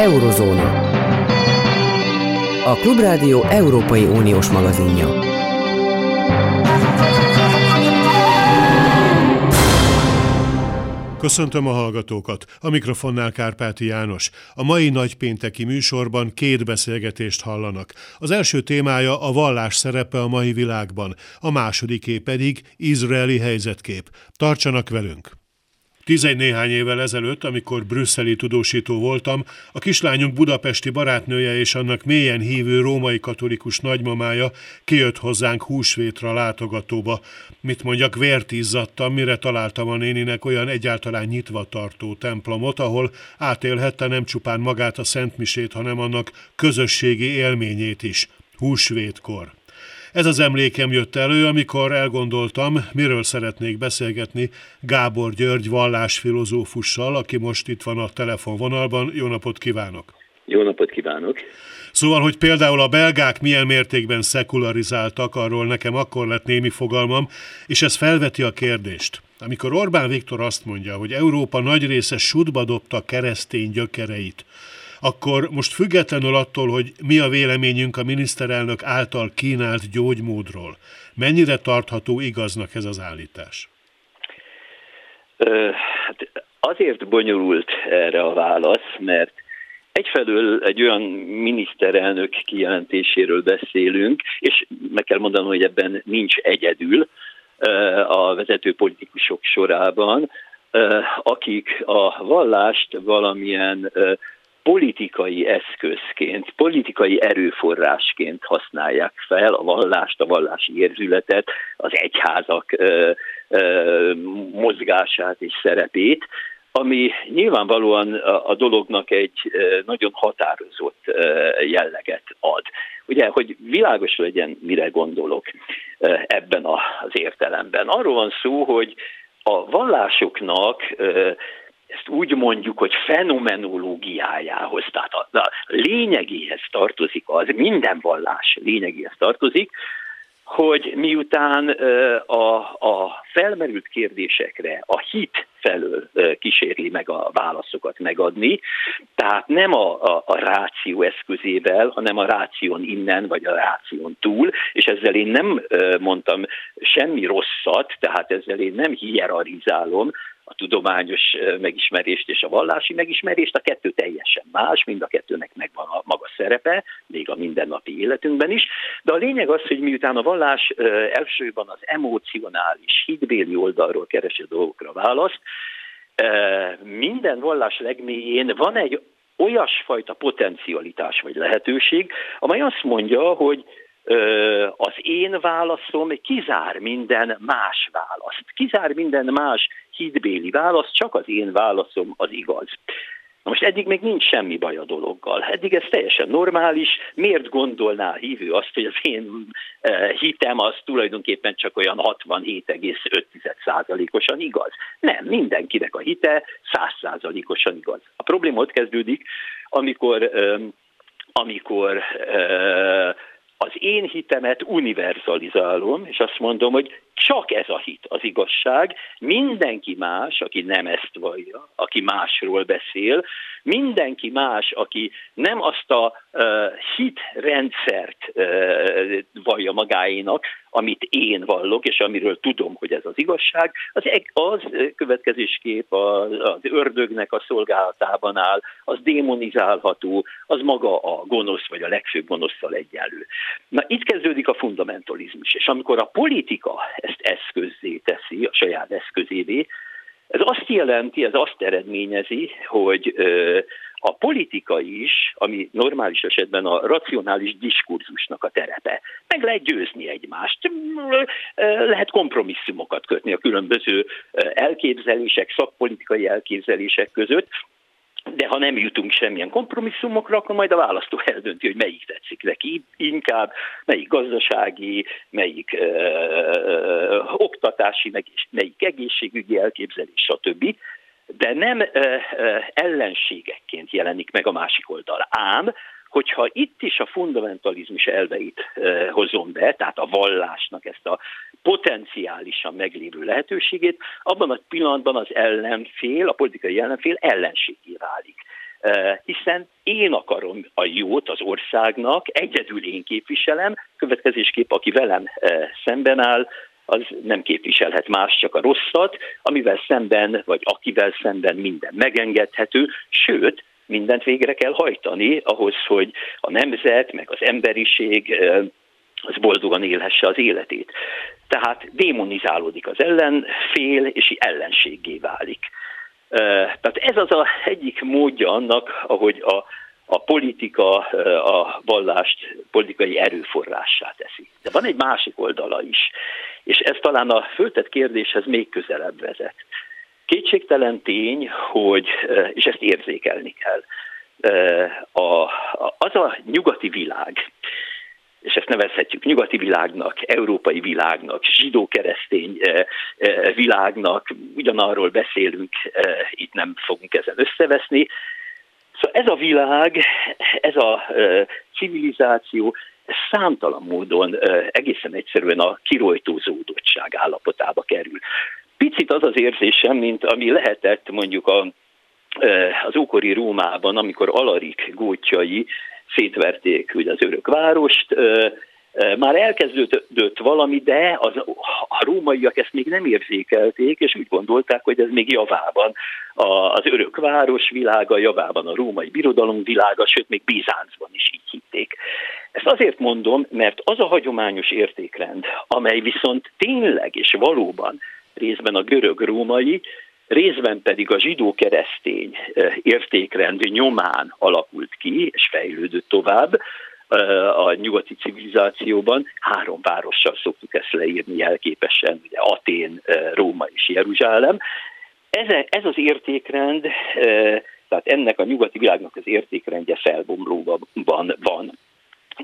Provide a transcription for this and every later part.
Eurozóna. A Klubrádió Európai Uniós magazinja. Köszöntöm a hallgatókat. A mikrofonnál Kárpáti János. A mai nagypénteki műsorban két beszélgetést hallanak. Az első témája a vallás szerepe a mai világban, a másodiké pedig izraeli helyzetkép. Tartsanak velünk! Tizegy néhány évvel ezelőtt, amikor brüsszeli tudósító voltam, a kislányunk budapesti barátnője és annak mélyen hívő római katolikus nagymamája kijött hozzánk húsvétra látogatóba. Mit mondjak, vért izzadtam, mire találtam a néninek olyan egyáltalán nyitva tartó templomot, ahol átélhette nem csupán magát a Szentmisét, hanem annak közösségi élményét is, húsvétkor. Ez az emlékem jött elő, amikor elgondoltam, miről szeretnék beszélgetni Gábor György vallásfilozófussal, aki most itt van a telefonvonalban. Jó napot kívánok! Jó napot kívánok! Szóval, hogy például a belgák milyen mértékben szekularizáltak, arról nekem akkor lett némi fogalmam, és ez felveti a kérdést. Amikor Orbán Viktor azt mondja, hogy Európa nagy része sudba dobta keresztény gyökereit, akkor most függetlenül attól, hogy mi a véleményünk a miniszterelnök által kínált gyógymódról, mennyire tartható igaznak ez az állítás? Hát azért bonyolult erre a válasz, mert egyfelől egy olyan miniszterelnök kijelentéséről beszélünk, és meg kell mondanom, hogy ebben nincs egyedül a vezető politikusok sorában, akik a vallást valamilyen politikai eszközként, politikai erőforrásként használják fel a vallást, a vallási érzületet, az egyházak ö, ö, mozgását és szerepét, ami nyilvánvalóan a, a dolognak egy nagyon határozott jelleget ad. Ugye, hogy világos legyen, mire gondolok ebben az értelemben. Arról van szó, hogy a vallásoknak ezt úgy mondjuk, hogy fenomenológiájához, tehát a, a lényegéhez tartozik az, minden vallás lényegéhez tartozik, hogy miután a, a felmerült kérdésekre a hit felől kísérli meg a válaszokat megadni, tehát nem a, a, a ráció eszközével, hanem a ráción innen vagy a ráción túl, és ezzel én nem mondtam semmi rosszat, tehát ezzel én nem hierarchizálom, a tudományos megismerést és a vallási megismerést, a kettő teljesen más, mind a kettőnek megvan a maga szerepe, még a mindennapi életünkben is, de a lényeg az, hogy miután a vallás elsőben az emocionális, hitbéli oldalról keresi a dolgokra választ, minden vallás legmélyén van egy olyasfajta potencialitás vagy lehetőség, amely azt mondja, hogy az én válaszom kizár minden más választ. Kizár minden más hitbéli választ, csak az én válaszom az igaz. Na most eddig még nincs semmi baj a dologgal. Eddig ez teljesen normális. Miért gondolná a hívő azt, hogy az én hitem az tulajdonképpen csak olyan 67,5%-osan igaz? Nem, mindenkinek a hite 100%-osan igaz. A probléma ott kezdődik, amikor amikor az én hitemet univerzalizálom, és azt mondom, hogy csak ez a hit az igazság, mindenki más, aki nem ezt vallja, aki másról beszél, mindenki más, aki nem azt a uh, hitrendszert uh, vallja magáénak, amit én vallok, és amiről tudom, hogy ez az igazság, az, az következésképp az, az ördögnek a szolgálatában áll, az démonizálható, az maga a gonosz, vagy a legfőbb gonoszszal egyenlő. Na itt kezdődik a fundamentalizmus, és amikor a politika ezt eszközzé teszi, a saját eszközévé, ez azt jelenti, ez azt eredményezi, hogy a politika is, ami normális esetben a racionális diskurzusnak a terepe. Meg lehet győzni egymást, lehet kompromisszumokat kötni a különböző elképzelések, szakpolitikai elképzelések között, de ha nem jutunk semmilyen kompromisszumokra, akkor majd a választó eldönti, hogy melyik tetszik neki inkább, melyik gazdasági, melyik ö, ö, oktatási, melyik egészségügyi elképzelés, stb. De nem ö, ö, ellenségekként jelenik meg a másik oldal. Ám hogyha itt is a fundamentalizmus elveit hozom be, tehát a vallásnak ezt a potenciálisan meglévő lehetőségét, abban a pillanatban az ellenfél, a politikai ellenfél ellenségé válik. hiszen én akarom a jót az országnak, egyedül én képviselem, következésképp aki velem szemben áll, az nem képviselhet más, csak a rosszat, amivel szemben, vagy akivel szemben minden megengedhető, sőt, mindent végre kell hajtani ahhoz, hogy a nemzet, meg az emberiség az boldogan élhesse az életét. Tehát démonizálódik az ellenfél, és ellenséggé válik. Tehát ez az a egyik módja annak, ahogy a, a politika a vallást politikai erőforrássá teszi. De van egy másik oldala is, és ez talán a föltett kérdéshez még közelebb vezet. Kétségtelen tény, hogy, és ezt érzékelni kell, a, az a nyugati világ, és ezt nevezhetjük nyugati világnak, európai világnak, zsidó-keresztény világnak, ugyanarról beszélünk, itt nem fogunk ezen összeveszni. Szóval ez a világ, ez a civilizáció, számtalan módon egészen egyszerűen a kirojtózódottság állapotába kerül. Picit az az érzésem, mint ami lehetett mondjuk a, az ókori Rómában, amikor Alarik gótjai szétverték ugye az örök várost, már elkezdődött valami, de az, a rómaiak ezt még nem érzékelték, és úgy gondolták, hogy ez még javában az örök város világa, javában a római birodalom világa, sőt még Bizáncban is így hitték. Ezt azért mondom, mert az a hagyományos értékrend, amely viszont tényleg és valóban részben a görög-római, részben pedig a zsidó-keresztény értékrend nyomán alakult ki, és fejlődött tovább, a nyugati civilizációban. Három várossal szoktuk ezt leírni jelképesen, ugye Atén, Róma és Jeruzsálem. Ez, ez az értékrend, tehát ennek a nyugati világnak az értékrendje felbomlóban van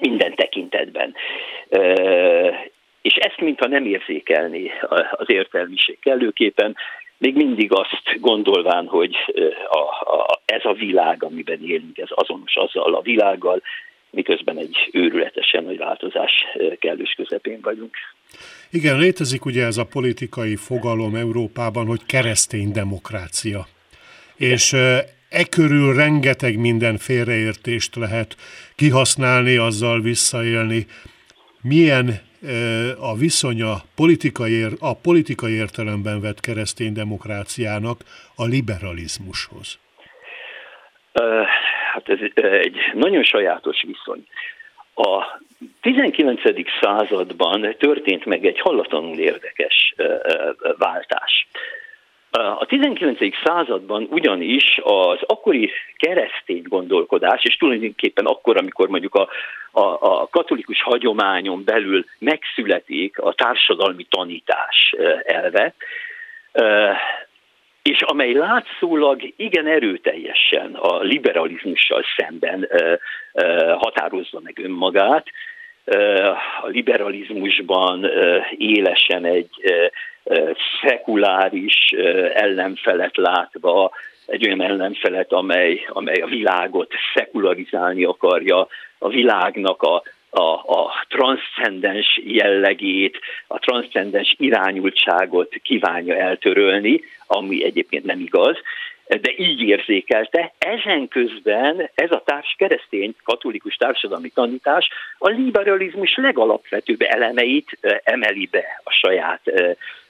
minden tekintetben. És ezt mintha nem érzékelni az értelmiség kellőképpen, még mindig azt gondolván, hogy a, a, ez a világ, amiben élünk, ez azonos azzal a világgal, miközben egy őrületesen nagy változás kellős közepén vagyunk. Igen, létezik ugye ez a politikai fogalom Európában, hogy keresztény demokrácia. És e körül rengeteg minden félreértést lehet kihasználni, azzal visszaélni. Milyen a viszonya politikai, a politikai értelemben vett keresztény demokráciának a liberalizmushoz? Hát ez egy nagyon sajátos viszony. A 19. században történt meg egy hallatlanul érdekes váltás. A 19. században ugyanis az akkori keresztény gondolkodás, és tulajdonképpen akkor, amikor mondjuk a, a, a katolikus hagyományon belül megszületik a társadalmi tanítás elve, és amely látszólag igen erőteljesen a liberalizmussal szemben határozza meg önmagát, a liberalizmusban élesen egy szekuláris ellenfelet látva, egy olyan ellenfelet, amely, amely a világot szekularizálni akarja, a világnak a, a, a transzcendens jellegét, a transzcendens irányultságot kívánja eltörölni, ami egyébként nem igaz, de így érzékelte. Ezen közben ez a társ keresztény katolikus társadalmi tanítás a liberalizmus legalapvetőbb elemeit emeli be a saját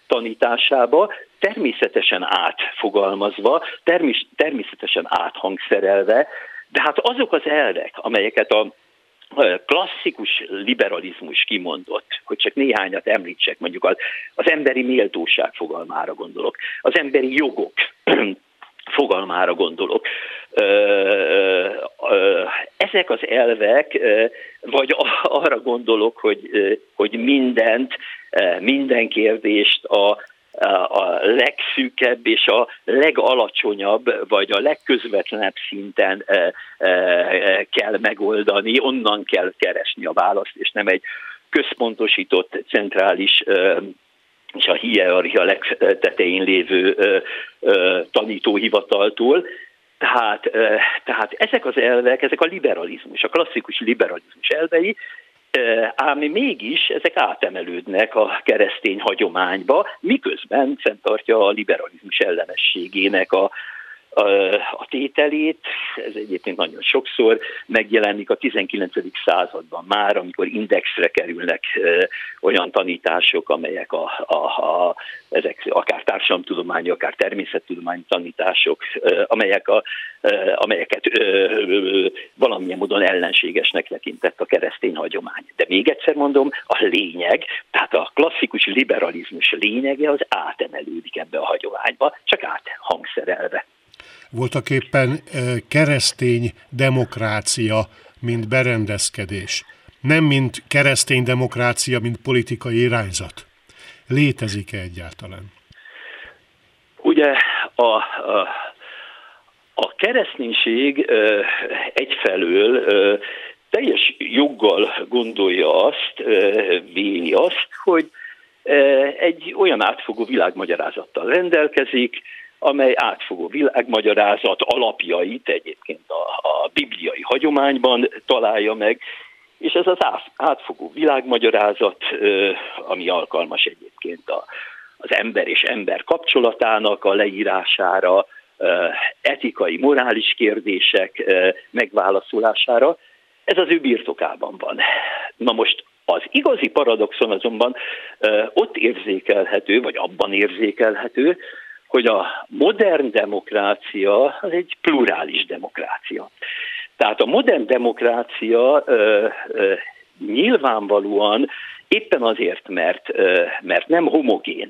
tanításába, természetesen átfogalmazva, természetesen áthangszerelve, de hát azok az elvek, amelyeket a klasszikus liberalizmus kimondott, hogy csak néhányat említsek, mondjuk az, az emberi méltóság fogalmára gondolok, az emberi jogok fogalmára gondolok. Ezek az elvek, vagy arra gondolok, hogy, hogy mindent, minden kérdést a, a legszűkebb és a legalacsonyabb, vagy a legközvetlenebb szinten kell megoldani, onnan kell keresni a választ, és nem egy központosított, centrális és a hierarchia legtetején lévő tanítóhivataltól. Tehát, tehát ezek az elvek, ezek a liberalizmus, a klasszikus liberalizmus elvei, ám mégis ezek átemelődnek a keresztény hagyományba, miközben fenntartja a liberalizmus ellenességének a, a tételét, ez egyébként nagyon sokszor megjelenik a 19. században már, amikor indexre kerülnek olyan tanítások, amelyek a, a, a, ezek akár társadalomtudományi, akár természettudományi tanítások, amelyek a, amelyeket valamilyen módon ellenségesnek tekintett a keresztény hagyomány. De még egyszer mondom, a lényeg, tehát a klasszikus liberalizmus lényege az átemelődik ebbe a hagyományba, csak áthangszerelve voltak éppen keresztény demokrácia, mint berendezkedés. Nem mint keresztény demokrácia, mint politikai irányzat. Létezik-e egyáltalán? Ugye a, a, a kereszténység egyfelől teljes joggal gondolja azt, véli azt, hogy egy olyan átfogó világmagyarázattal rendelkezik, amely átfogó világmagyarázat alapjait egyébként a, a bibliai hagyományban találja meg, és ez az átfogó világmagyarázat, ami alkalmas egyébként a, az ember és ember kapcsolatának a leírására, etikai, morális kérdések megválaszolására, ez az ő birtokában van. Na most az igazi paradoxon azonban ott érzékelhető, vagy abban érzékelhető, hogy a modern demokrácia az egy plurális demokrácia. Tehát a modern demokrácia ö, ö, nyilvánvalóan éppen azért, mert, ö, mert nem homogén,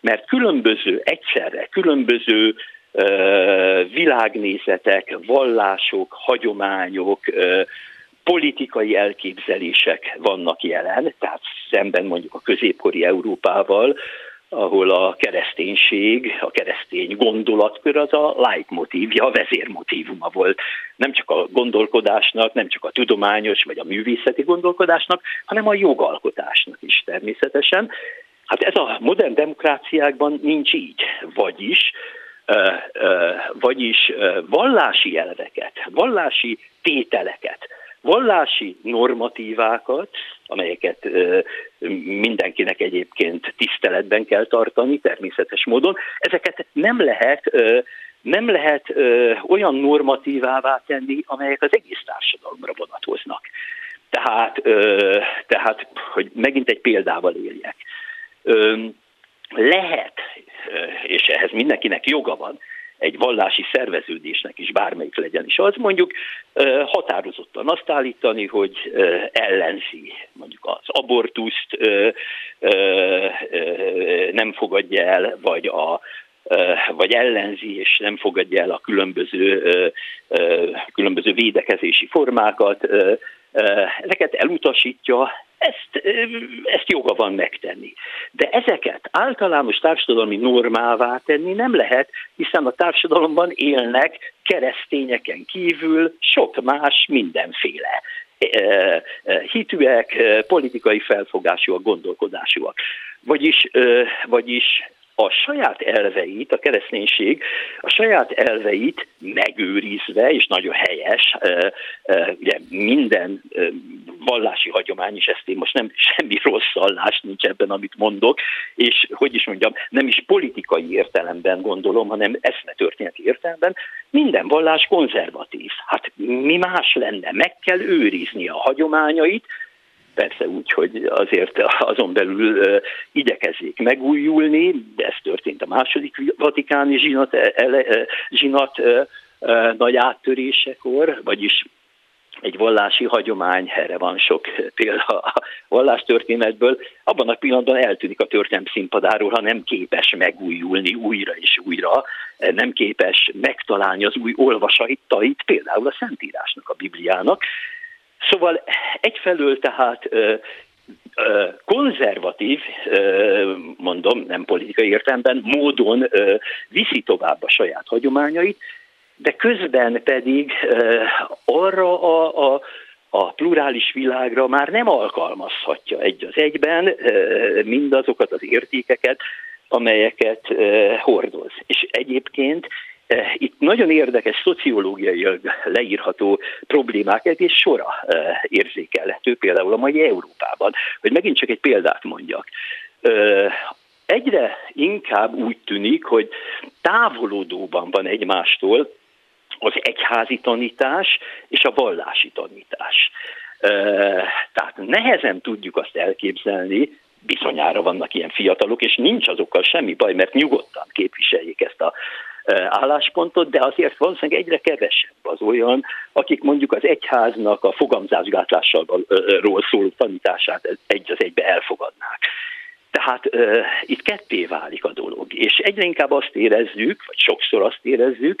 mert különböző egyszerre, különböző ö, világnézetek, vallások, hagyományok, ö, politikai elképzelések vannak jelen, tehát szemben mondjuk a középkori Európával, ahol a kereszténység, a keresztény gondolatkör az a leitmotívja, a vezérmotívuma volt. Nem csak a gondolkodásnak, nem csak a tudományos vagy a művészeti gondolkodásnak, hanem a jogalkotásnak is természetesen. Hát ez a modern demokráciákban nincs így, vagyis vagyis vallási elveket, vallási tételeket, vallási normatívákat, amelyeket mindenkinek egyébként tiszteletben kell tartani természetes módon, ezeket nem lehet nem lehet olyan normatívává tenni, amelyek az egész társadalomra vonatkoznak. Tehát, tehát, hogy megint egy példával éljek. Lehet, és ehhez mindenkinek joga van, egy vallási szerveződésnek is, bármelyik legyen. Is az, mondjuk határozottan azt állítani, hogy ellenzi mondjuk az abortuszt, nem fogadja el, vagy a vagy ellenzi és nem fogadja el a különböző, különböző védekezési formákat, ezeket elutasítja, ezt, ezt joga van megtenni. De ezeket általános társadalmi normává tenni nem lehet, hiszen a társadalomban élnek keresztényeken kívül sok más mindenféle hitűek, politikai felfogásúak, gondolkodásúak. Vagyis, vagyis a saját elveit, a kereszténység a saját elveit megőrizve, és nagyon helyes, ugye minden vallási hagyomány, és ezt én most nem semmi rossz szallás nincs ebben, amit mondok, és hogy is mondjam, nem is politikai értelemben gondolom, hanem eszmetörténeti értelemben, minden vallás konzervatív. Hát mi más lenne? Meg kell őrizni a hagyományait, persze úgy, hogy azért azon belül igyekezzék megújulni, de ez történt a második vatikáni zsinat, ele, zsinat nagy áttörésekor, vagyis egy vallási hagyomány, erre van sok példa a vallástörténetből, abban a pillanatban eltűnik a történelm színpadáról, ha nem képes megújulni újra és újra, nem képes megtalálni az új olvasatait, például a Szentírásnak, a Bibliának, Szóval egyfelől tehát konzervatív, mondom, nem politikai értelemben, módon viszi tovább a saját hagyományait, de közben pedig arra a, a, a plurális világra már nem alkalmazhatja egy az egyben mindazokat az értékeket, amelyeket hordoz. És egyébként itt nagyon érdekes szociológiai leírható problémák egész sora eh, érzékelhető, például a mai Európában. Hogy megint csak egy példát mondjak. Eh, egyre inkább úgy tűnik, hogy távolodóban van egymástól az egyházi tanítás és a vallási tanítás. Tehát nehezen tudjuk azt elképzelni, bizonyára vannak ilyen fiatalok, és nincs azokkal semmi baj, mert nyugodtan képviseljék ezt a álláspontot, de azért valószínűleg egyre kevesebb az olyan, akik mondjuk az egyháznak a fogamzásgátlásról szóló tanítását egy az egybe elfogadnák. Tehát uh, itt ketté válik a dolog, és egyre inkább azt érezzük, vagy sokszor azt érezzük,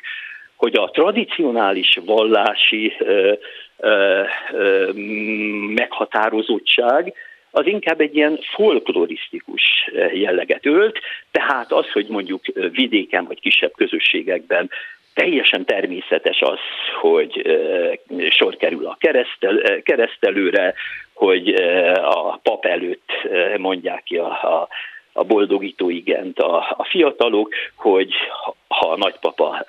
hogy a tradicionális vallási uh, uh, meghatározottság az inkább egy ilyen folklorisztikus jelleget ölt, tehát az, hogy mondjuk vidéken vagy kisebb közösségekben teljesen természetes az, hogy sor kerül a keresztel, keresztelőre, hogy a pap előtt mondják ki a, a a boldogító igent a, a fiatalok, hogy ha a nagypapa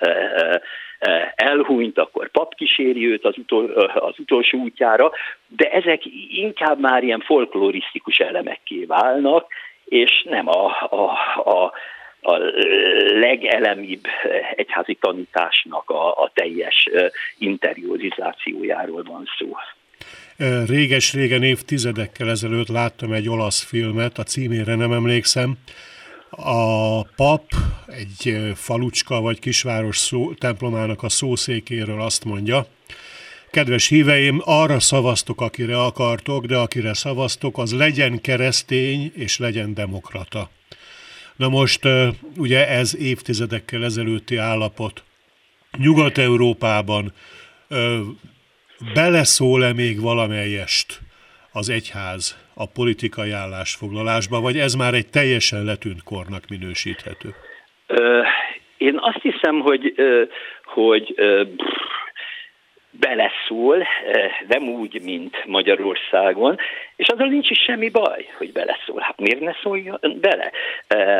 elhúnyt, akkor pap kíséri őt az, utol, az utolsó útjára, de ezek inkább már ilyen folklorisztikus elemekké válnak, és nem a, a, a a legelemibb egyházi tanításnak a, a teljes interiorizációjáról van szó. Réges-régen évtizedekkel ezelőtt láttam egy olasz filmet, a címére nem emlékszem. A pap egy falucska vagy kisváros szó, templomának a szószékéről azt mondja, Kedves híveim, arra szavaztok, akire akartok, de akire szavaztok, az legyen keresztény és legyen demokrata. Na most ugye ez évtizedekkel ezelőtti állapot. Nyugat-Európában beleszól-e még valamelyest az egyház a politikai állásfoglalásba, vagy ez már egy teljesen letűnt kornak minősíthető? Én azt hiszem, hogy, hogy beleszól, nem úgy, mint Magyarországon, és azzal nincs is semmi baj, hogy beleszól. Hát miért ne szóljon bele?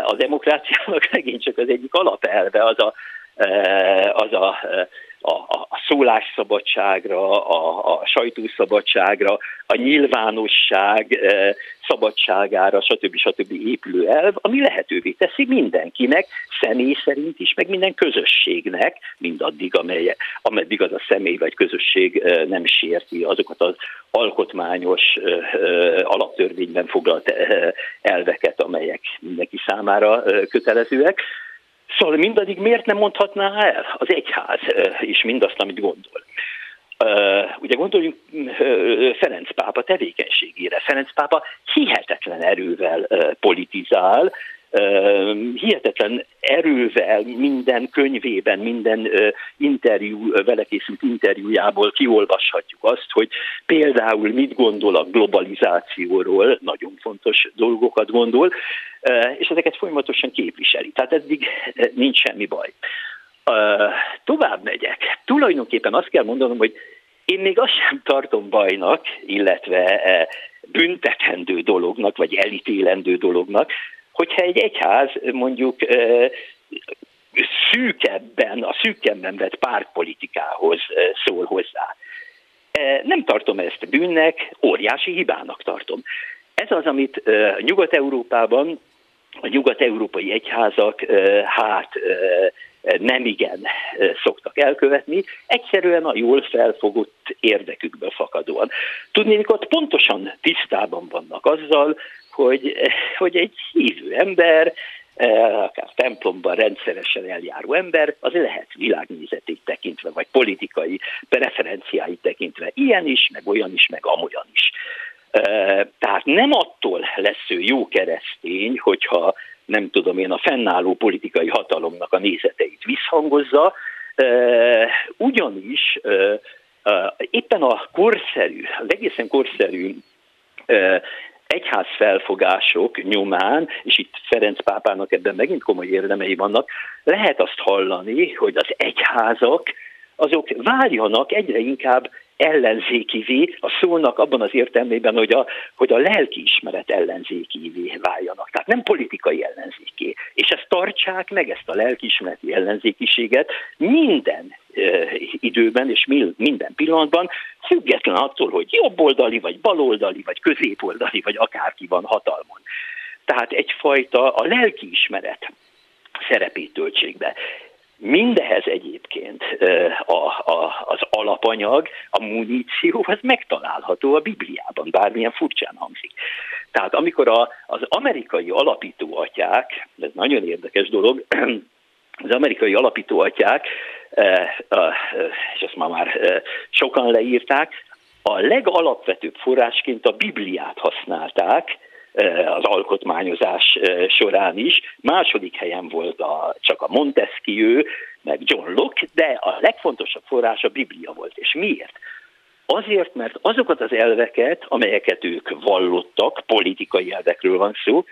A demokráciának megint csak az egyik alapelve az a, az a a, a, a szólásszabadságra, a, a sajtószabadságra, a nyilvánosság e, szabadságára, stb. stb. épülő elv, ami lehetővé teszi mindenkinek, személy szerint is, meg minden közösségnek, mindaddig, amely, ameddig az a személy vagy közösség e, nem sérti azokat az alkotmányos e, e, alaptörvényben foglalt elveket, amelyek mindenki számára kötelezőek. Szóval mindaddig miért nem mondhatná el az egyház is mindazt, amit gondol? Ugye gondoljunk Ferenc pápa tevékenységére. Ferenc pápa hihetetlen erővel politizál, hihetetlen erővel minden könyvében, minden interjú, vele készült interjújából kiolvashatjuk azt, hogy például mit gondol a globalizációról, nagyon fontos dolgokat gondol, és ezeket folyamatosan képviseli. Tehát eddig nincs semmi baj. Tovább megyek. Tulajdonképpen azt kell mondanom, hogy én még azt sem tartom bajnak, illetve büntetendő dolognak, vagy elítélendő dolognak, hogyha egy egyház mondjuk szűkebben, a szűkebben vett pártpolitikához szól hozzá. Nem tartom ezt bűnnek, óriási hibának tartom. Ez az, amit Nyugat-Európában a nyugat-európai egyházak hát nem igen szoktak elkövetni, egyszerűen a jól felfogott érdekükből fakadóan. Tudni, ott pontosan tisztában vannak azzal, hogy, hogy egy hívő ember, eh, akár templomban rendszeresen eljáró ember, az lehet világnézetét tekintve, vagy politikai preferenciáit tekintve ilyen is, meg olyan is, meg amolyan is. Eh, tehát nem attól lesz ő jó keresztény, hogyha nem tudom én a fennálló politikai hatalomnak a nézeteit visszhangozza, eh, ugyanis éppen a korszerű, az egészen korszerű egyház felfogások nyomán, és itt Ferenc pápának ebben megint komoly érdemei vannak, lehet azt hallani, hogy az egyházak azok váljanak egyre inkább ellenzékivé, a szónak abban az értelmében, hogy a, hogy a lelkiismeret ellenzékivé váljanak. Tehát nem politikai ellenzéké. És ezt tartsák meg, ezt a lelkiismereti ellenzékiséget minden időben és minden pillanatban, független attól, hogy jobboldali, vagy baloldali, vagy középoldali, vagy akárki van hatalmon. tehát egyfajta a lelkiismeret szerepét töltsék be. Mindehez egyébként a, a, az alapanyag, a muníció, az megtalálható a Bibliában, bármilyen furcsán hangzik. Tehát amikor a, az amerikai alapító atyák, ez nagyon érdekes dolog, az amerikai alapító atyák, és ezt már, már sokan leírták, a legalapvetőbb forrásként a Bibliát használták, az alkotmányozás során is. Második helyen volt a, csak a Montesquieu, meg John Locke, de a legfontosabb forrás a Biblia volt. És miért? Azért, mert azokat az elveket, amelyeket ők vallottak, politikai elvekről van szó,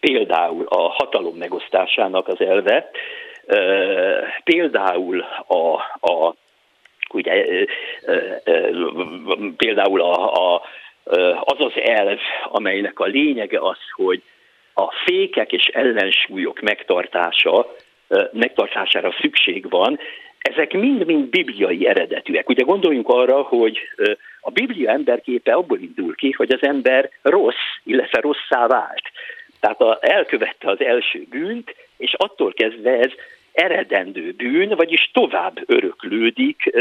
például a hatalom megosztásának az elve, például a, a ugye, például a, a az az elv, amelynek a lényege az, hogy a fékek és ellensúlyok megtartása, megtartására szükség van, ezek mind-mind bibliai eredetűek. Ugye gondoljunk arra, hogy a Biblia emberképe abból indul ki, hogy az ember rossz, illetve rosszá vált. Tehát a, elkövette az első bűnt, és attól kezdve ez eredendő bűn, vagyis tovább öröklődik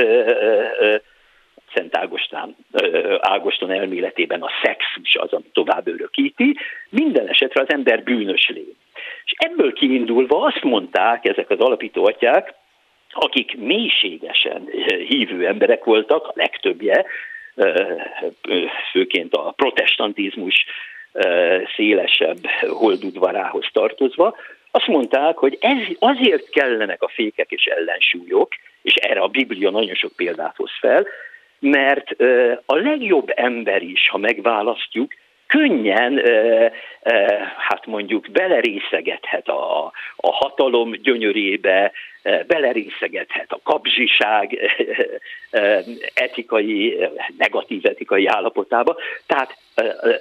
Szent Ágostán, Ágoston elméletében a szexus az, ami tovább örökíti, minden esetre az ember bűnös lény. És ebből kiindulva azt mondták ezek az alapító atyák, akik mélységesen hívő emberek voltak, a legtöbbje, főként a protestantizmus szélesebb holdudvarához tartozva, azt mondták, hogy ez, azért kellenek a fékek és ellensúlyok, és erre a Biblia nagyon sok példát hoz fel, mert a legjobb ember is, ha megválasztjuk, könnyen, hát mondjuk belerészegethet a, a hatalom gyönyörébe, belerészegethet a kapzsiság etikai, negatív etikai állapotába. Tehát,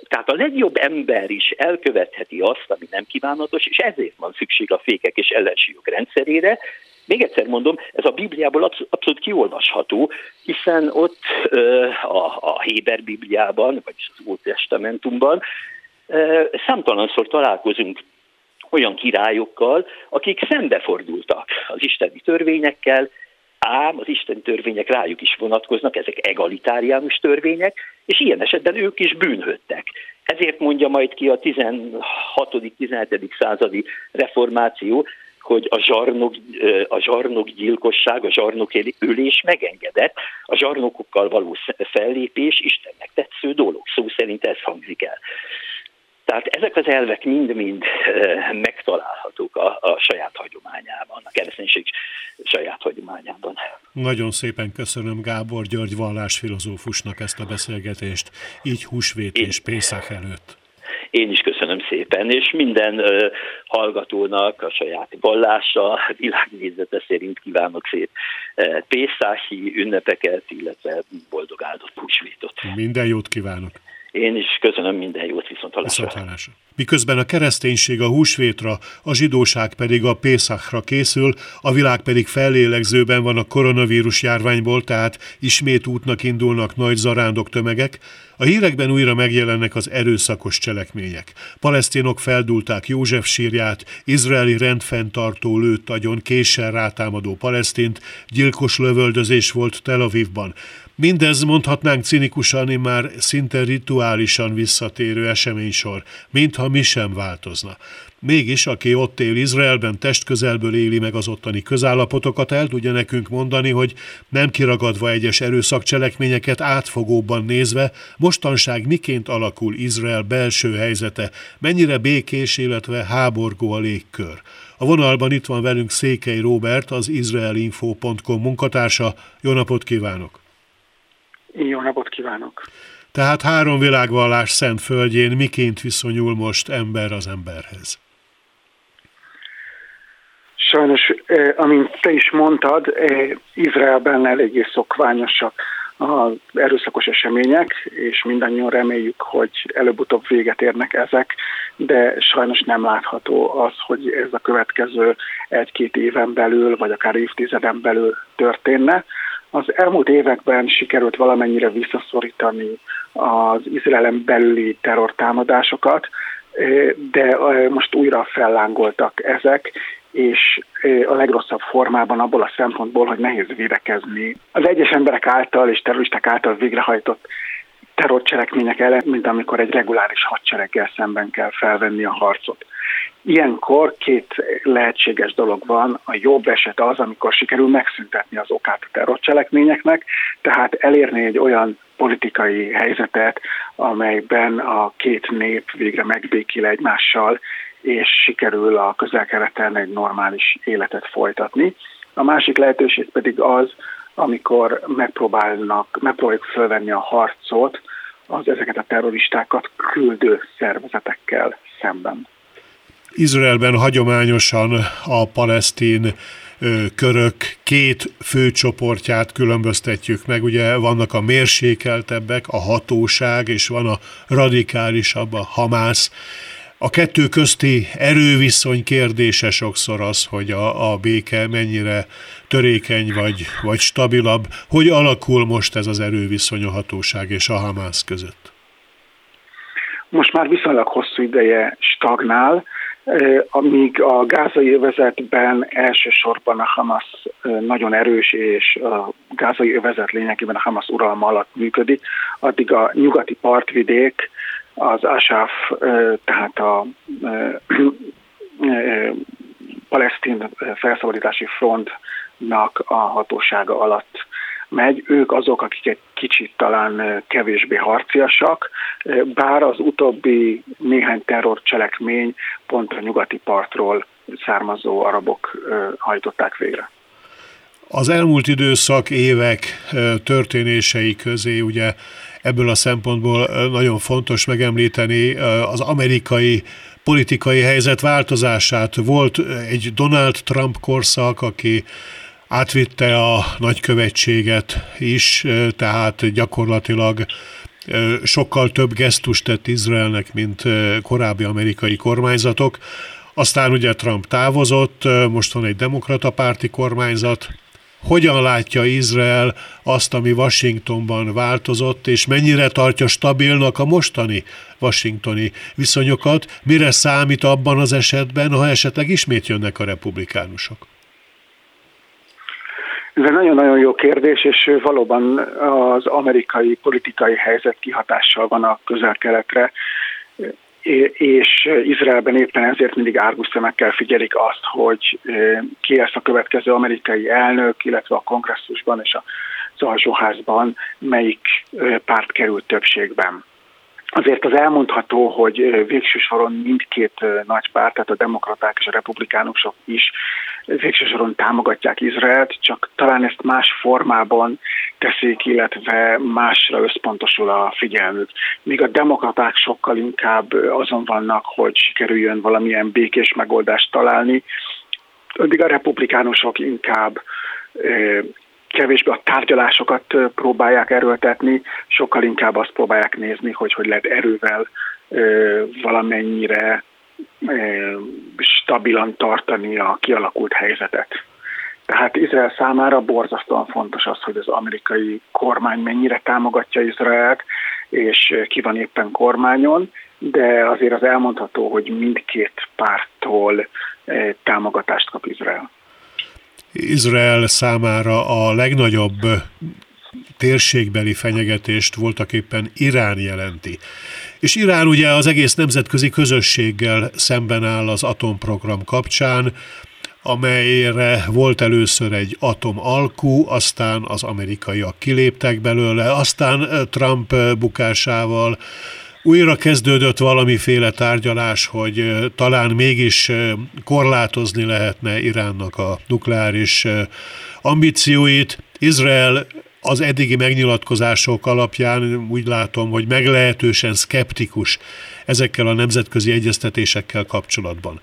tehát a legjobb ember is elkövetheti azt, ami nem kívánatos, és ezért van szükség a fékek és ellensúlyok rendszerére, még egyszer mondom, ez a Bibliából abszolút kiolvasható, hiszen ott a, a Héber Bibliában, vagy az Új Testamentumban számtalanszor találkozunk olyan királyokkal, akik szembefordultak az isteni törvényekkel, ám az isteni törvények rájuk is vonatkoznak, ezek egalitáriánus törvények, és ilyen esetben ők is bűnhöttek. Ezért mondja majd ki a 16.-17. századi reformáció, hogy a zsarnok, a zsarnok gyilkosság, a zsarnok ülés megengedett, a zsarnokokkal való fellépés Istennek tetsző dolog. Szó szerint ez hangzik el. Tehát ezek az elvek mind-mind megtalálhatók a, a saját hagyományában, a kereszténység saját hagyományában. Nagyon szépen köszönöm Gábor György vallásfilozófusnak ezt a beszélgetést, így húsvét és Pészák előtt. Én is köszönöm szépen, és minden uh, hallgatónak a saját vallása, világnézete szerint kívánok szép uh, Pészási ünnepeket, illetve boldog áldott húsvétot. Minden jót kívánok! Én is köszönöm minden jót, viszont hallásra. Viszont hallásra. Miközben a kereszténység a húsvétra, a zsidóság pedig a Pészakra készül, a világ pedig fellélegzőben van a koronavírus járványból, tehát ismét útnak indulnak nagy zarándok tömegek, a hírekben újra megjelennek az erőszakos cselekmények. Palesztinok feldulták József sírját, izraeli rendfenntartó lőtt agyon késsel rátámadó palesztint, gyilkos lövöldözés volt Tel Avivban. Mindez mondhatnánk cinikusan, már szinte rituálisan visszatérő eseménysor, mintha mi sem változna. Mégis, aki ott él Izraelben, testközelből éli meg az ottani közállapotokat, el tudja nekünk mondani, hogy nem kiragadva egyes erőszakcselekményeket átfogóbban nézve, mostanság miként alakul Izrael belső helyzete, mennyire békés, illetve háborgó a légkör. A vonalban itt van velünk Székely Róbert, az izraelinfo.com munkatársa. Jó napot kívánok! Jó napot kívánok! Tehát három világvallás szent földjén miként viszonyul most ember az emberhez? Sajnos, eh, amint te is mondtad, eh, Izraelben eléggé szokványosak az erőszakos események, és mindannyian reméljük, hogy előbb-utóbb véget érnek ezek, de sajnos nem látható az, hogy ez a következő egy-két éven belül, vagy akár évtizeden belül történne. Az elmúlt években sikerült valamennyire visszaszorítani az Izraelen belüli terrortámadásokat, de most újra fellángoltak ezek, és a legrosszabb formában abból a szempontból, hogy nehéz védekezni az egyes emberek által és terroristák által végrehajtott terrorcselekmények ellen, mint amikor egy reguláris hadsereggel szemben kell felvenni a harcot. Ilyenkor két lehetséges dolog van. A jobb eset az, amikor sikerül megszüntetni az okát a terrorcselekményeknek, tehát elérni egy olyan politikai helyzetet, amelyben a két nép végre megbékil egymással, és sikerül a közel-keleten egy normális életet folytatni. A másik lehetőség pedig az, amikor megpróbálnak, megpróbáljuk fölvenni a harcot az ezeket a terroristákat küldő szervezetekkel szemben. Izraelben hagyományosan a palesztin körök két fő csoportját különböztetjük meg. Ugye vannak a mérsékeltebbek, a hatóság, és van a radikálisabb, a hamász. A kettő közti erőviszony kérdése sokszor az, hogy a, a béke mennyire törékeny vagy, vagy stabilabb. Hogy alakul most ez az erőviszony a hatóság és a Hamász között? Most már viszonylag hosszú ideje stagnál, amíg a gázai övezetben elsősorban a Hamas nagyon erős, és a gázai övezet lényegében a Hamas uralma alatt működik, addig a nyugati partvidék az Asaf, tehát a palesztin felszabadítási frontnak a hatósága alatt megy. Ők azok, akik egy kicsit talán kevésbé harciasak, bár az utóbbi néhány terrorcselekmény pont a nyugati partról származó arabok hajtották végre. Az elmúlt időszak, évek történései közé ugye ebből a szempontból nagyon fontos megemlíteni az amerikai politikai helyzet változását. Volt egy Donald Trump korszak, aki átvitte a nagykövetséget is, tehát gyakorlatilag sokkal több gesztust tett Izraelnek, mint korábbi amerikai kormányzatok. Aztán ugye Trump távozott, most van egy demokrata párti kormányzat, hogyan látja Izrael azt, ami Washingtonban változott, és mennyire tartja stabilnak a mostani washingtoni viszonyokat, mire számít abban az esetben, ha esetleg ismét jönnek a republikánusok? Ez egy nagyon-nagyon jó kérdés, és valóban az amerikai politikai helyzet kihatással van a közel-keletre, és Izraelben éppen ezért mindig árgus szemekkel figyelik azt, hogy ki lesz a következő amerikai elnök, illetve a kongresszusban és az alsóházban melyik párt került többségben. Azért az elmondható, hogy végső soron mindkét nagy párt, tehát a demokraták és a republikánusok is végső soron támogatják Izraelt, csak talán ezt más formában teszik, illetve másra összpontosul a figyelmük. Míg a demokraták sokkal inkább azon vannak, hogy sikerüljön valamilyen békés megoldást találni, addig a republikánusok inkább kevésbé a tárgyalásokat próbálják erőltetni, sokkal inkább azt próbálják nézni, hogy hogy lehet erővel valamennyire stabilan tartani a kialakult helyzetet. Tehát Izrael számára borzasztóan fontos az, hogy az amerikai kormány mennyire támogatja Izraelt, és ki van éppen kormányon, de azért az elmondható, hogy mindkét pártól támogatást kap Izrael. Izrael számára a legnagyobb térségbeli fenyegetést voltak éppen Irán jelenti. És Irán ugye az egész nemzetközi közösséggel szemben áll az atomprogram kapcsán, amelyre volt először egy atomalkú, aztán az amerikaiak kiléptek belőle, aztán Trump bukásával újra kezdődött valamiféle tárgyalás, hogy talán mégis korlátozni lehetne Iránnak a nukleáris ambícióit. Izrael az eddigi megnyilatkozások alapján úgy látom, hogy meglehetősen szkeptikus ezekkel a nemzetközi egyeztetésekkel kapcsolatban.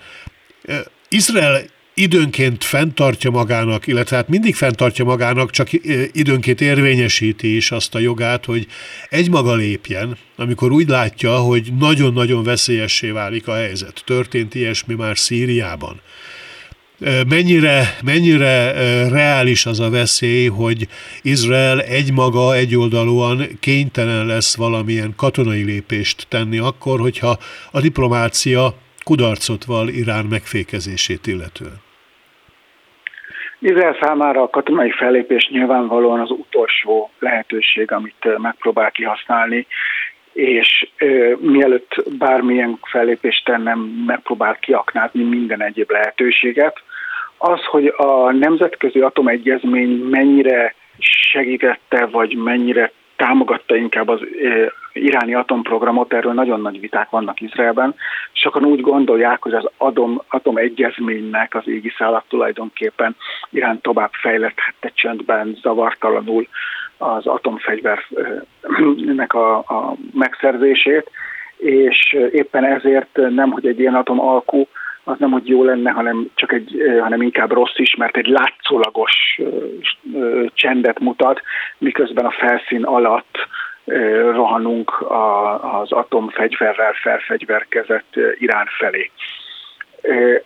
Izrael időnként fenntartja magának, illetve hát mindig fenntartja magának, csak időnként érvényesíti is azt a jogát, hogy egymaga lépjen, amikor úgy látja, hogy nagyon-nagyon veszélyessé válik a helyzet. Történt ilyesmi már Szíriában. Mennyire, mennyire reális az a veszély, hogy Izrael egymaga, egyoldalúan kénytelen lesz valamilyen katonai lépést tenni akkor, hogyha a diplomácia kudarcot val Irán megfékezését illetően? Izrael számára a katonai fellépés nyilvánvalóan az utolsó lehetőség, amit megpróbál kihasználni, és ö, mielőtt bármilyen fellépést tennem, megpróbál kiaknázni minden egyéb lehetőséget. Az, hogy a nemzetközi atomegyezmény mennyire segítette, vagy mennyire támogatta inkább az iráni atomprogramot, erről nagyon nagy viták vannak Izraelben. Sokan úgy gondolják, hogy az atom, atomegyezménynek az égiszálat tulajdonképpen Irán tovább fejleszthette csöndben, zavartalanul az atomfegyvernek a, a megszerzését, és éppen ezért nem, hogy egy ilyen atom alkú az nem, hogy jó lenne, hanem csak egy, hanem inkább rossz is, mert egy látszólagos csendet mutat, miközben a felszín alatt rohanunk az atomfegyverrel felfegyverkezett Irán felé.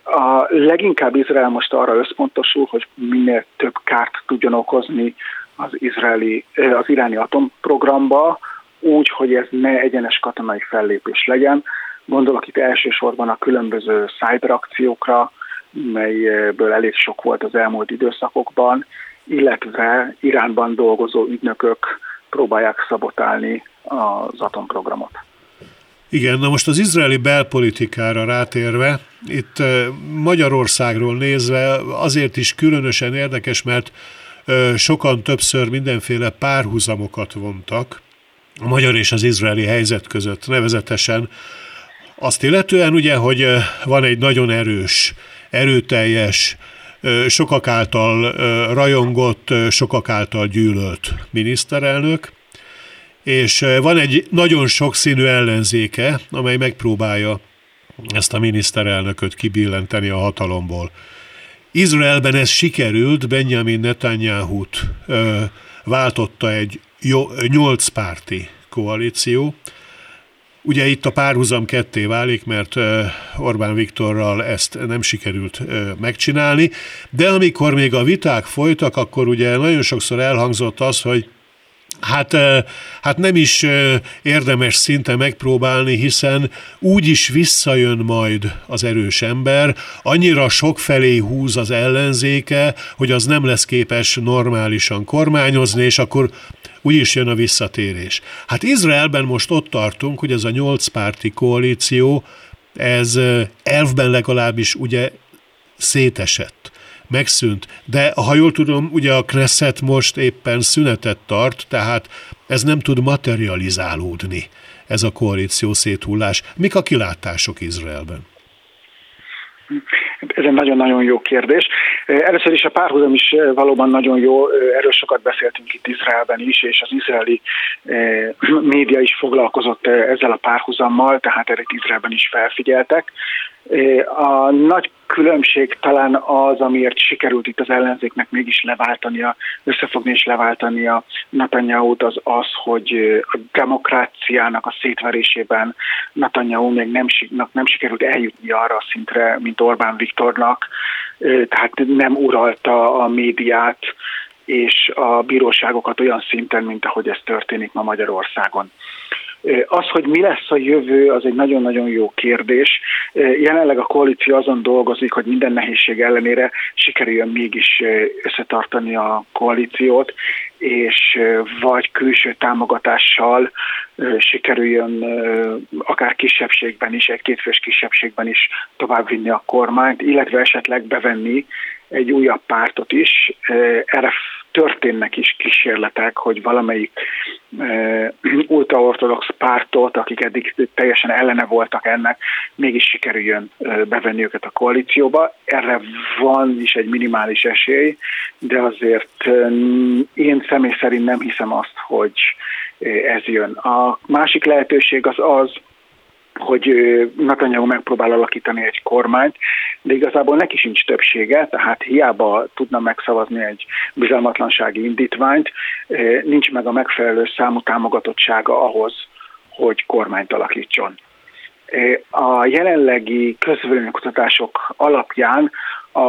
A leginkább Izrael most arra összpontosul, hogy minél több kárt tudjon okozni az, izraeli, az iráni atomprogramba, úgy, hogy ez ne egyenes katonai fellépés legyen, Gondolok itt elsősorban a különböző cyberakciókra, melyből elég sok volt az elmúlt időszakokban, illetve Iránban dolgozó ügynökök próbálják szabotálni az atomprogramot. Igen, na most az izraeli belpolitikára rátérve, itt Magyarországról nézve azért is különösen érdekes, mert sokan többször mindenféle párhuzamokat vontak a magyar és az izraeli helyzet között, nevezetesen azt illetően ugye, hogy van egy nagyon erős, erőteljes, sokak által rajongott, sokak által gyűlölt miniszterelnök, és van egy nagyon sokszínű ellenzéke, amely megpróbálja ezt a miniszterelnököt kibillenteni a hatalomból. Izraelben ez sikerült, Benjamin Netanyahu-t váltotta egy nyolc párti koalíció, Ugye itt a párhuzam ketté válik, mert Orbán Viktorral ezt nem sikerült megcsinálni, de amikor még a viták folytak, akkor ugye nagyon sokszor elhangzott az, hogy Hát, hát nem is érdemes szinte megpróbálni, hiszen úgy is visszajön majd az erős ember, annyira sok felé húz az ellenzéke, hogy az nem lesz képes normálisan kormányozni, és akkor úgy is jön a visszatérés. Hát Izraelben most ott tartunk, hogy ez a nyolc párti koalíció, ez elvben legalábbis ugye szétesett megszűnt. De ha jól tudom, ugye a Knesset most éppen szünetet tart, tehát ez nem tud materializálódni, ez a koalíció széthullás. Mik a kilátások Izraelben? Ez egy nagyon-nagyon jó kérdés. Először is a párhuzam is valóban nagyon jó, erről sokat beszéltünk itt Izraelben is, és az izraeli média is foglalkozott ezzel a párhuzammal, tehát erre Izraelben is felfigyeltek. A nagy különbség talán az, amiért sikerült itt az ellenzéknek mégis leváltania, összefogni és leváltania Netanyahu-t, az az, hogy a demokráciának a szétverésében Netanyahu még nem, nem sikerült eljutni arra a szintre, mint Orbán Viktornak, tehát nem uralta a médiát és a bíróságokat olyan szinten, mint ahogy ez történik ma Magyarországon. Az, hogy mi lesz a jövő, az egy nagyon-nagyon jó kérdés. Jelenleg a koalíció azon dolgozik, hogy minden nehézség ellenére sikerüljön mégis összetartani a koalíciót, és vagy külső támogatással sikerüljön akár kisebbségben is, egy kétfős kisebbségben is továbbvinni a kormányt, illetve esetleg bevenni egy újabb pártot is. Erre történnek is kísérletek, hogy valamelyik e, ultraortodox pártot, akik eddig teljesen ellene voltak ennek, mégis sikerüljön e, bevenni őket a koalícióba. Erre van is egy minimális esély, de azért én személy szerint nem hiszem azt, hogy ez jön. A másik lehetőség az az, hogy Netanyahu megpróbál alakítani egy kormányt, de igazából neki sincs többsége, tehát hiába tudna megszavazni egy bizalmatlansági indítványt, nincs meg a megfelelő számú támogatottsága ahhoz, hogy kormányt alakítson. A jelenlegi közvéleménykutatások alapján a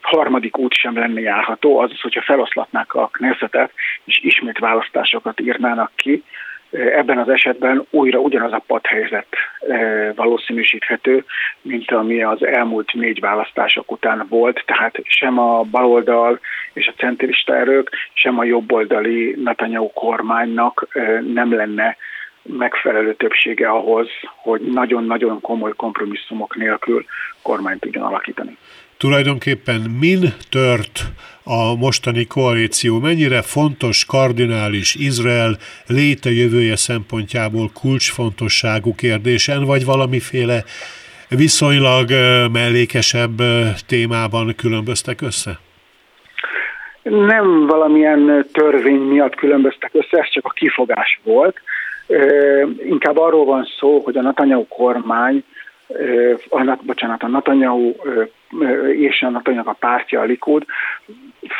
harmadik út sem lenne járható, azaz, hogyha feloszlatnák a Knessetet, és ismét választásokat írnának ki, ebben az esetben újra ugyanaz a padhelyzet valószínűsíthető, mint ami az elmúlt négy választások után volt, tehát sem a baloldal és a centrista erők, sem a jobboldali Netanyahu kormánynak nem lenne megfelelő többsége ahhoz, hogy nagyon-nagyon komoly kompromisszumok nélkül kormányt tudjon alakítani. Tulajdonképpen min tört a mostani koalíció? Mennyire fontos, kardinális Izrael létejövője szempontjából kulcsfontosságú kérdésen, vagy valamiféle viszonylag mellékesebb témában különböztek össze? Nem valamilyen törvény miatt különböztek össze, ez csak a kifogás volt. Inkább arról van szó, hogy a Netanyahu kormány, a, bocsánat, a Netanyahu és a Netanyahu a pártja, a Likud,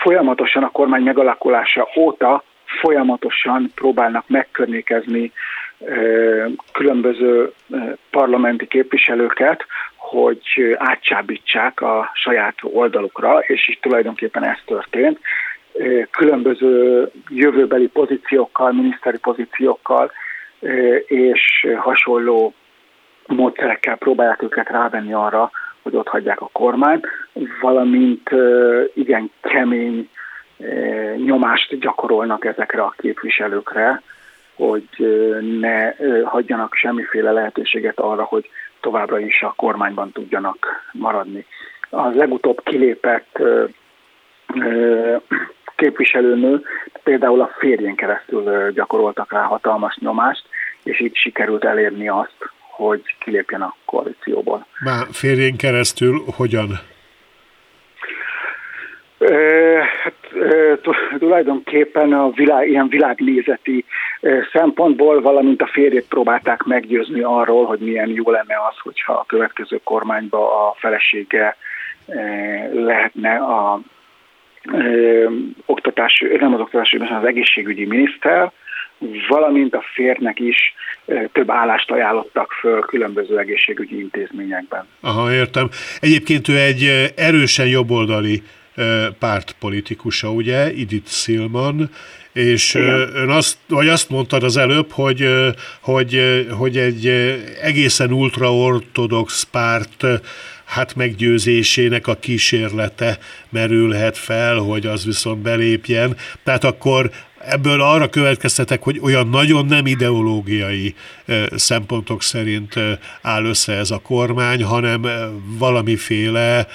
folyamatosan a kormány megalakulása óta folyamatosan próbálnak megkörnyékezni különböző parlamenti képviselőket, hogy átcsábítsák a saját oldalukra, és így tulajdonképpen ez történt. Különböző jövőbeli pozíciókkal, miniszteri pozíciókkal és hasonló módszerekkel próbálják őket rávenni arra, hogy ott hagyják a kormányt, valamint igen kemény nyomást gyakorolnak ezekre a képviselőkre, hogy ne hagyjanak semmiféle lehetőséget arra, hogy továbbra is a kormányban tudjanak maradni. Az legutóbb kilépett képviselőnő például a férjén keresztül gyakoroltak rá hatalmas nyomást, és így sikerült elérni azt, hogy kilépjen a koalícióból. Már férjén keresztül hogyan? Hát, tulajdonképpen a világ, ilyen világnézeti szempontból, valamint a férjét próbálták meggyőzni arról, hogy milyen jó lenne az, hogyha a következő kormányba a felesége lehetne a oktatás, nem az oktatási, hanem az egészségügyi miniszter, valamint a férnek is több állást ajánlottak föl különböző egészségügyi intézményekben. Aha, értem. Egyébként ő egy erősen jobboldali pártpolitikusa, ugye, Edith Silman, és Igen. ön azt, vagy azt mondtad az előbb, hogy, hogy, hogy egy egészen ultraortodox párt hát meggyőzésének a kísérlete merülhet fel, hogy az viszont belépjen. Tehát akkor ebből arra következtetek, hogy olyan nagyon nem ideológiai szempontok szerint áll össze ez a kormány, hanem valamiféle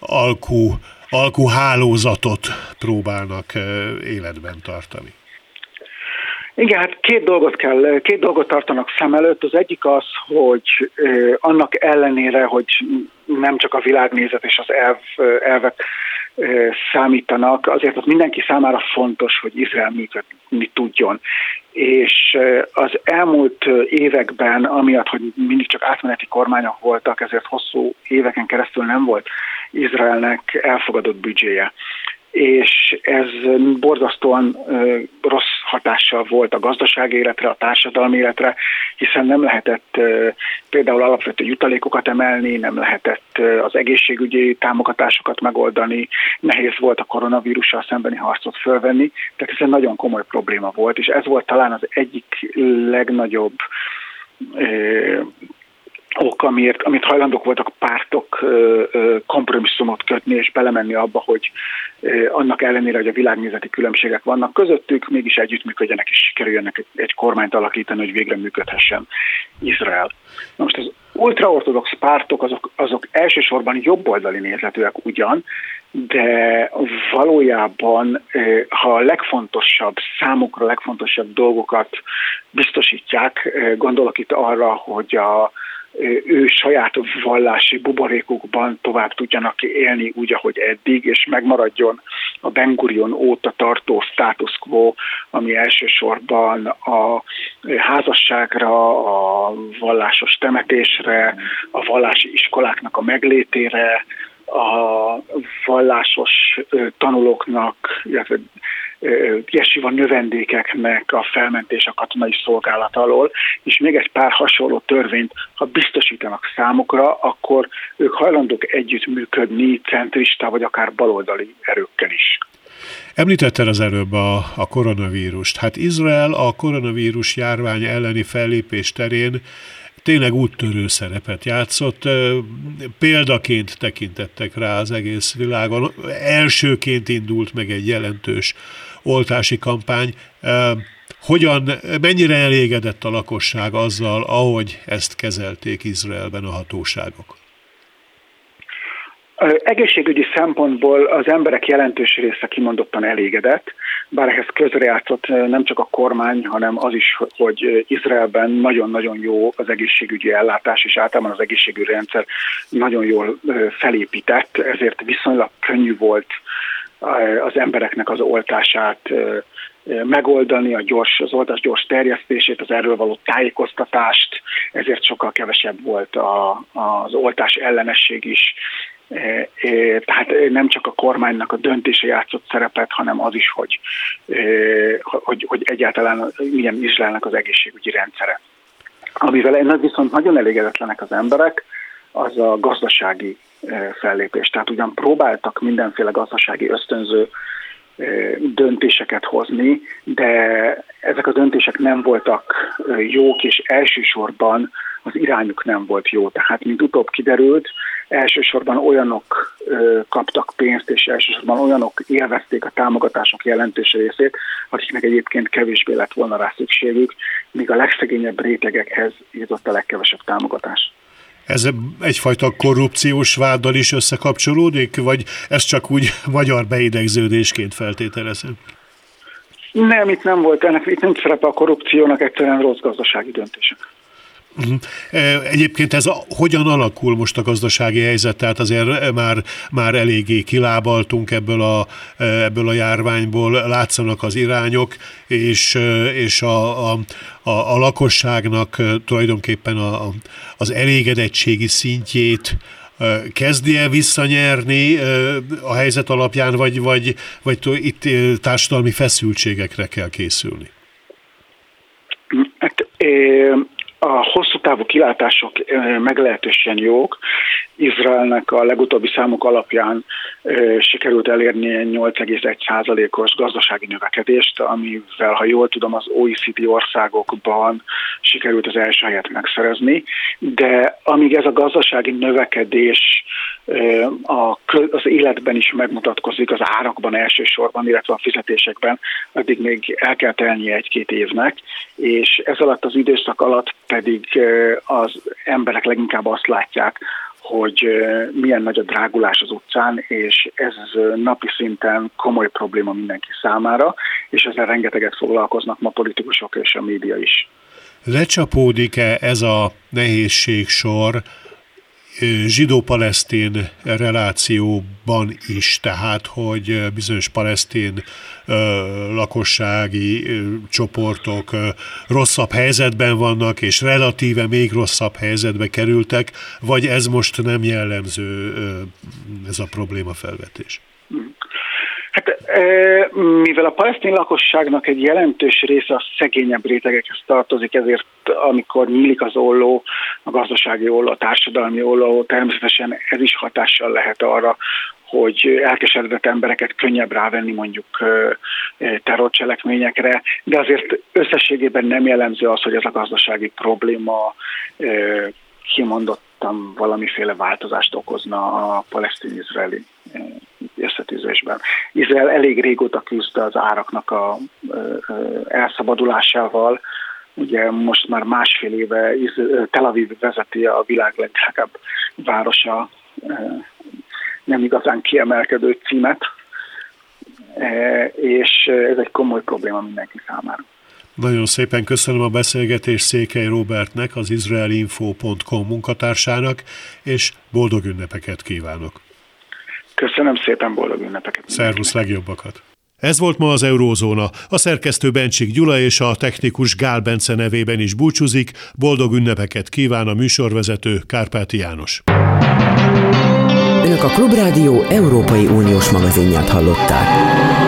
alkú, alkú hálózatot próbálnak életben tartani. Igen, hát két dolgot kell, két dolgot tartanak szem előtt. Az egyik az, hogy annak ellenére, hogy nem csak a világnézet és az elv, elvek számítanak, azért az mindenki számára fontos, hogy Izrael működni tudjon. És az elmúlt években, amiatt, hogy mindig csak átmeneti kormányok voltak, ezért hosszú éveken keresztül nem volt Izraelnek elfogadott büdzséje és ez borzasztóan rossz hatással volt a gazdasági életre, a társadalmi életre, hiszen nem lehetett például alapvető jutalékokat emelni, nem lehetett az egészségügyi támogatásokat megoldani, nehéz volt a koronavírussal szembeni harcot fölvenni, tehát ez egy nagyon komoly probléma volt, és ez volt talán az egyik legnagyobb ok, amiért, amit hajlandók voltak a pártok kompromisszumot kötni és belemenni abba, hogy annak ellenére, hogy a világnézeti különbségek vannak közöttük, mégis együttműködjenek és sikerüljenek egy, kormányt alakítani, hogy végre működhessen Izrael. Na most az ultraortodox pártok azok, azok elsősorban jobboldali nézetűek ugyan, de valójában, ha a legfontosabb, számukra legfontosabb dolgokat biztosítják, gondolok itt arra, hogy a ő saját vallási buborékukban tovább tudjanak élni úgy, ahogy eddig, és megmaradjon a Ben Gurion óta tartó status quo, ami elsősorban a házasságra, a vallásos temetésre, a vallási iskoláknak a meglétére, a vallásos tanulóknak, illetve jesiva növendékeknek a felmentés a katonai szolgálat alól, és még egy pár hasonló törvényt, ha biztosítanak számukra, akkor ők hajlandók együttműködni centrista vagy akár baloldali erőkkel is. Említetted az előbb a, a koronavírust. Hát Izrael a koronavírus járvány elleni fellépés terén tényleg úttörő szerepet játszott. Példaként tekintettek rá az egész világon. Elsőként indult meg egy jelentős oltási kampány. Hogyan, mennyire elégedett a lakosság azzal, ahogy ezt kezelték Izraelben a hatóságok? Egészségügyi szempontból az emberek jelentős része kimondottan elégedett, bár ehhez közrejátszott nem csak a kormány, hanem az is, hogy Izraelben nagyon-nagyon jó az egészségügyi ellátás, és általában az egészségügyi rendszer nagyon jól felépített, ezért viszonylag könnyű volt az embereknek az oltását megoldani, a gyors, az oltás gyors terjesztését, az erről való tájékoztatást, ezért sokkal kevesebb volt a, az oltás ellenesség is, tehát nem csak a kormánynak a döntése játszott szerepet, hanem az is, hogy, hogy, hogy egyáltalán milyen Izraelnek az egészségügyi rendszere. Amivel viszont nagyon elégedetlenek az emberek, az a gazdasági fellépés. Tehát ugyan próbáltak mindenféle gazdasági ösztönző döntéseket hozni, de ezek a döntések nem voltak jók, és elsősorban az irányuk nem volt jó. Tehát, mint utóbb kiderült, elsősorban olyanok kaptak pénzt, és elsősorban olyanok élvezték a támogatások jelentős részét, akiknek egyébként kevésbé lett volna rá szükségük, míg a legszegényebb rétegekhez jutott a legkevesebb támogatás. Ez egyfajta korrupciós váddal is összekapcsolódik, vagy ez csak úgy magyar beidegződésként feltételezem? Nem, itt nem volt ennek, itt nem szerepe a korrupciónak, egyszerűen rossz gazdasági döntések. Mhm. Egyébként ez a, hogyan alakul most a gazdasági helyzet? Tehát azért már, már eléggé kilábaltunk ebből a, ebből a járványból, látszanak az irányok, és, és a, a, a, a lakosságnak tulajdonképpen a, az elégedettségi szintjét kezdi el visszanyerni a helyzet alapján, vagy, vagy, vagy itt társadalmi feszültségekre kell készülni? Hát, a hosszú távú kilátások meglehetősen jók. Izraelnek a legutóbbi számok alapján sikerült elérni 8,1%-os gazdasági növekedést, amivel, ha jól tudom, az OECD országokban sikerült az első helyet megszerezni, de amíg ez a gazdasági növekedés az életben is megmutatkozik, az árakban elsősorban, illetve a fizetésekben, addig még el kell telni egy-két évnek, és ez alatt az időszak alatt pedig az emberek leginkább azt látják, hogy milyen nagy a drágulás az utcán, és ez napi szinten komoly probléma mindenki számára, és ezzel rengeteget foglalkoznak ma politikusok és a média is. Lecsapódik-e ez a nehézség sor zsidó-palesztin relációban is, tehát hogy bizonyos palesztin lakossági csoportok rosszabb helyzetben vannak, és relatíve még rosszabb helyzetbe kerültek, vagy ez most nem jellemző ez a probléma felvetés? Hát mivel a palesztin lakosságnak egy jelentős része a szegényebb rétegekhez tartozik, ezért amikor nyílik az olló, a gazdasági olló, a társadalmi olló, természetesen ez is hatással lehet arra, hogy elkeseredett embereket könnyebb rávenni mondjuk terrorcselekményekre, de azért összességében nem jellemző az, hogy ez a gazdasági probléma kimondottan valamiféle változást okozna a palesztin-izraeli összetűzésben. Izrael elég régóta küzd az áraknak a elszabadulásával, Ugye most már másfél éve Tel Aviv vezeti a világ legdrágább városa nem igazán kiemelkedő címet, és ez egy komoly probléma mindenki számára. Nagyon szépen köszönöm a beszélgetést Székely Robertnek, az izraelinfo.com munkatársának, és boldog ünnepeket kívánok! Köszönöm szépen, boldog ünnepeket! Szervusz, legjobbakat! Ez volt ma az Eurózóna. A szerkesztő Bencsik Gyula és a technikus Gál Bence nevében is búcsúzik. Boldog ünnepeket kíván a műsorvezető Kárpáti János. Önök a Klubrádió Európai Uniós magazinját hallották.